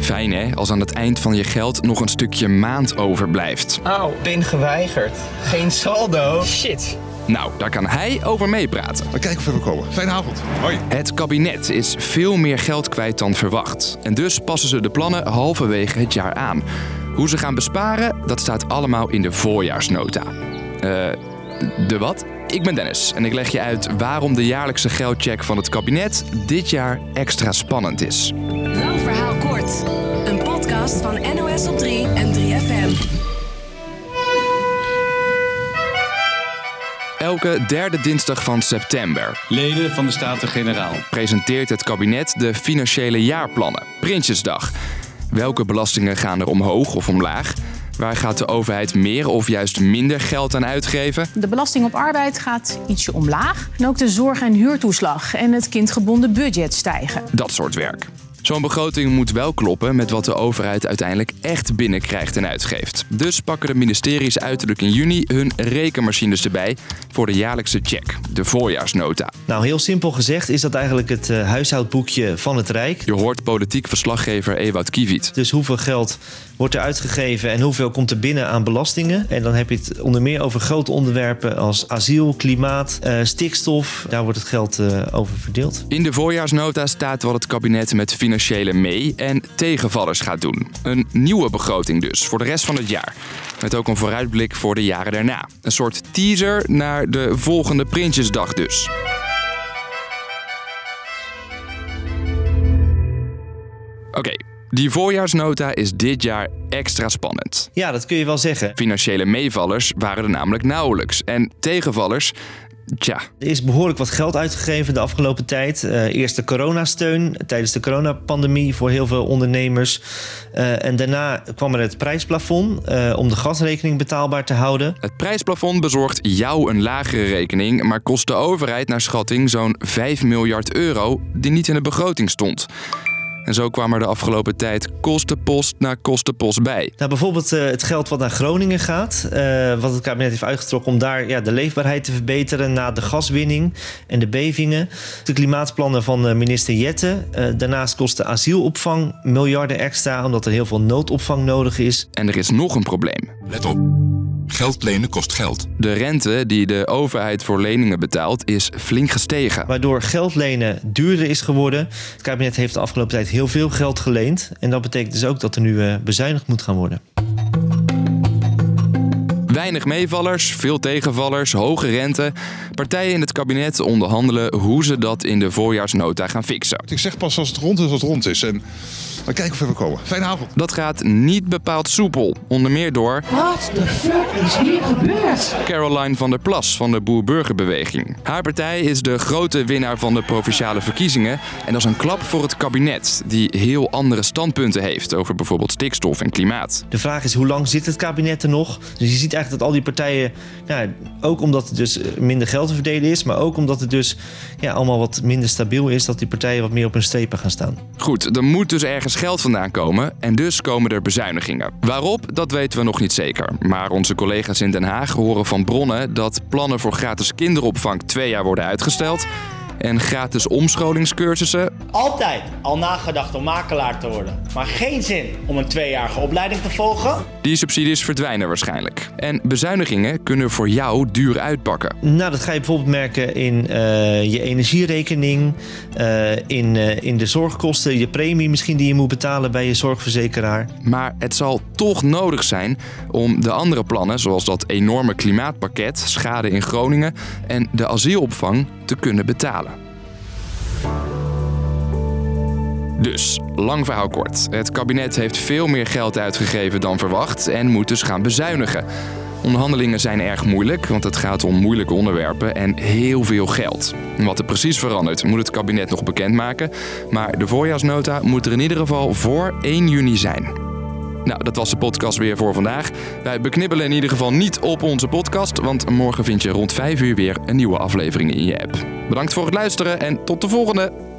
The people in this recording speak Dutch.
Fijn hè, als aan het eind van je geld nog een stukje maand overblijft. Auw, pin geweigerd. Geen saldo. Shit. Nou, daar kan hij over meepraten. Maar kijk of we komen. Fijne avond. Hoi. Het kabinet is veel meer geld kwijt dan verwacht. En dus passen ze de plannen halverwege het jaar aan. Hoe ze gaan besparen, dat staat allemaal in de voorjaarsnota. Eh, de wat? Ik ben Dennis en ik leg je uit waarom de jaarlijkse geldcheck van het kabinet dit jaar extra spannend is. Een podcast van NOS op 3 en 3FM. Elke derde dinsdag van september Leden van de Staten-Generaal. presenteert het kabinet de financiële jaarplannen. Prinsjesdag. Welke belastingen gaan er omhoog of omlaag? Waar gaat de overheid meer of juist minder geld aan uitgeven? De belasting op arbeid gaat ietsje omlaag. En ook de zorg- en huurtoeslag en het kindgebonden budget stijgen. Dat soort werk. Zo'n begroting moet wel kloppen met wat de overheid uiteindelijk echt binnenkrijgt en uitgeeft. Dus pakken de ministeries uiterlijk in juni hun rekenmachines erbij voor de jaarlijkse check, de voorjaarsnota. Nou, heel simpel gezegd is dat eigenlijk het eh, huishoudboekje van het Rijk. Je hoort politiek verslaggever Ewout Kiewiet. Dus hoeveel geld wordt er uitgegeven en hoeveel komt er binnen aan belastingen? En dan heb je het onder meer over grote onderwerpen als asiel, klimaat, eh, stikstof. Daar wordt het geld eh, over verdeeld. In de voorjaarsnota staat wat het kabinet met financiële mee- en tegenvallers gaat doen. Een nieuwe begroting dus, voor de rest van het jaar. Met ook een vooruitblik voor de jaren daarna. Een soort teaser naar de volgende Prinsjesdag dus. Oké, die voorjaarsnota is dit jaar extra spannend. Ja, dat kun je wel zeggen. Financiële meevallers waren er namelijk nauwelijks. En tegenvallers, tja, Er is behoorlijk wat geld uitgegeven de afgelopen tijd. Eh, eerst de coronasteun tijdens de coronapandemie voor heel veel ondernemers. Eh, en daarna kwam er het prijsplafond eh, om de gasrekening betaalbaar te houden. Het prijsplafond bezorgt jou een lagere rekening, maar kost de overheid naar schatting zo'n 5 miljard euro die niet in de begroting stond. En zo kwam er de afgelopen tijd kostenpost na kostenpost bij. Nou, bijvoorbeeld eh, het geld wat naar Groningen gaat, eh, wat het kabinet heeft uitgetrokken om daar ja, de leefbaarheid te verbeteren na de gaswinning en de bevingen. De klimaatplannen van eh, minister Jette. Eh, daarnaast kost de asielopvang miljarden extra, omdat er heel veel noodopvang nodig is. En er is nog een probleem. Let op. Geld lenen kost geld. De rente die de overheid voor leningen betaalt is flink gestegen. Waardoor geld lenen duurder is geworden. Het kabinet heeft de afgelopen tijd heel veel geld geleend. En dat betekent dus ook dat er nu eh, bezuinigd moet gaan worden. Weinig meevallers, veel tegenvallers, hoge rente. Partijen in het kabinet onderhandelen hoe ze dat in de voorjaarsnota gaan fixen. Ik zeg pas als het rond is als het rond is. En maar kijk of we komen. Fijne avond. Dat gaat niet bepaald soepel. Onder meer door Wat de fuck is hier gebeurd? Caroline van der Plas van de Boer-Burgerbeweging. Haar partij is de grote winnaar van de provinciale verkiezingen. En dat is een klap voor het kabinet, die heel andere standpunten heeft over bijvoorbeeld stikstof en klimaat. De vraag is hoe lang zit het kabinet er nog? Dus je ziet eigenlijk dat al die partijen, nou, ook omdat het dus eh, minder geld te verdelen is, maar ook omdat het dus ja, allemaal wat minder stabiel is, dat die partijen wat meer op hun strepen gaan staan. Goed, er moet dus ergens geld vandaan komen en dus komen er bezuinigingen. Waarop, dat weten we nog niet zeker. Maar onze collega's in Den Haag horen van bronnen dat plannen voor gratis kinderopvang twee jaar worden uitgesteld en gratis omscholingscursussen Altijd al nagedacht om makelaar te worden, maar geen zin om een tweejarige opleiding te volgen? Die subsidies verdwijnen waarschijnlijk. En bezuinigingen kunnen voor jou duur uitpakken. Nou, dat ga je bijvoorbeeld merken in eh, je energierekening, eh, in, eh, in de zorgkosten, je premie misschien die je moet betalen bij je zorgverzekeraar. Maar het zal toch nodig zijn om de andere plannen, zoals dat enorme klimaatpakket, schade in Groningen en de asielopvang, te kunnen betalen. Dus, lang verhaal kort. Het kabinet heeft veel meer geld uitgegeven dan verwacht en moet dus gaan bezuinigen. Onderhandelingen zijn erg moeilijk, want het gaat om moeilijke onderwerpen en heel veel geld. Wat er precies verandert, moet het kabinet nog bekendmaken. Maar de voorjaarsnota moet er in ieder geval voor 1 juni zijn. Nou, dat was de podcast weer voor vandaag. Wij beknibbelen in ieder geval niet op onze podcast, want morgen vind je rond 5 uur weer een nieuwe aflevering in je app. Bedankt voor het luisteren en tot de volgende!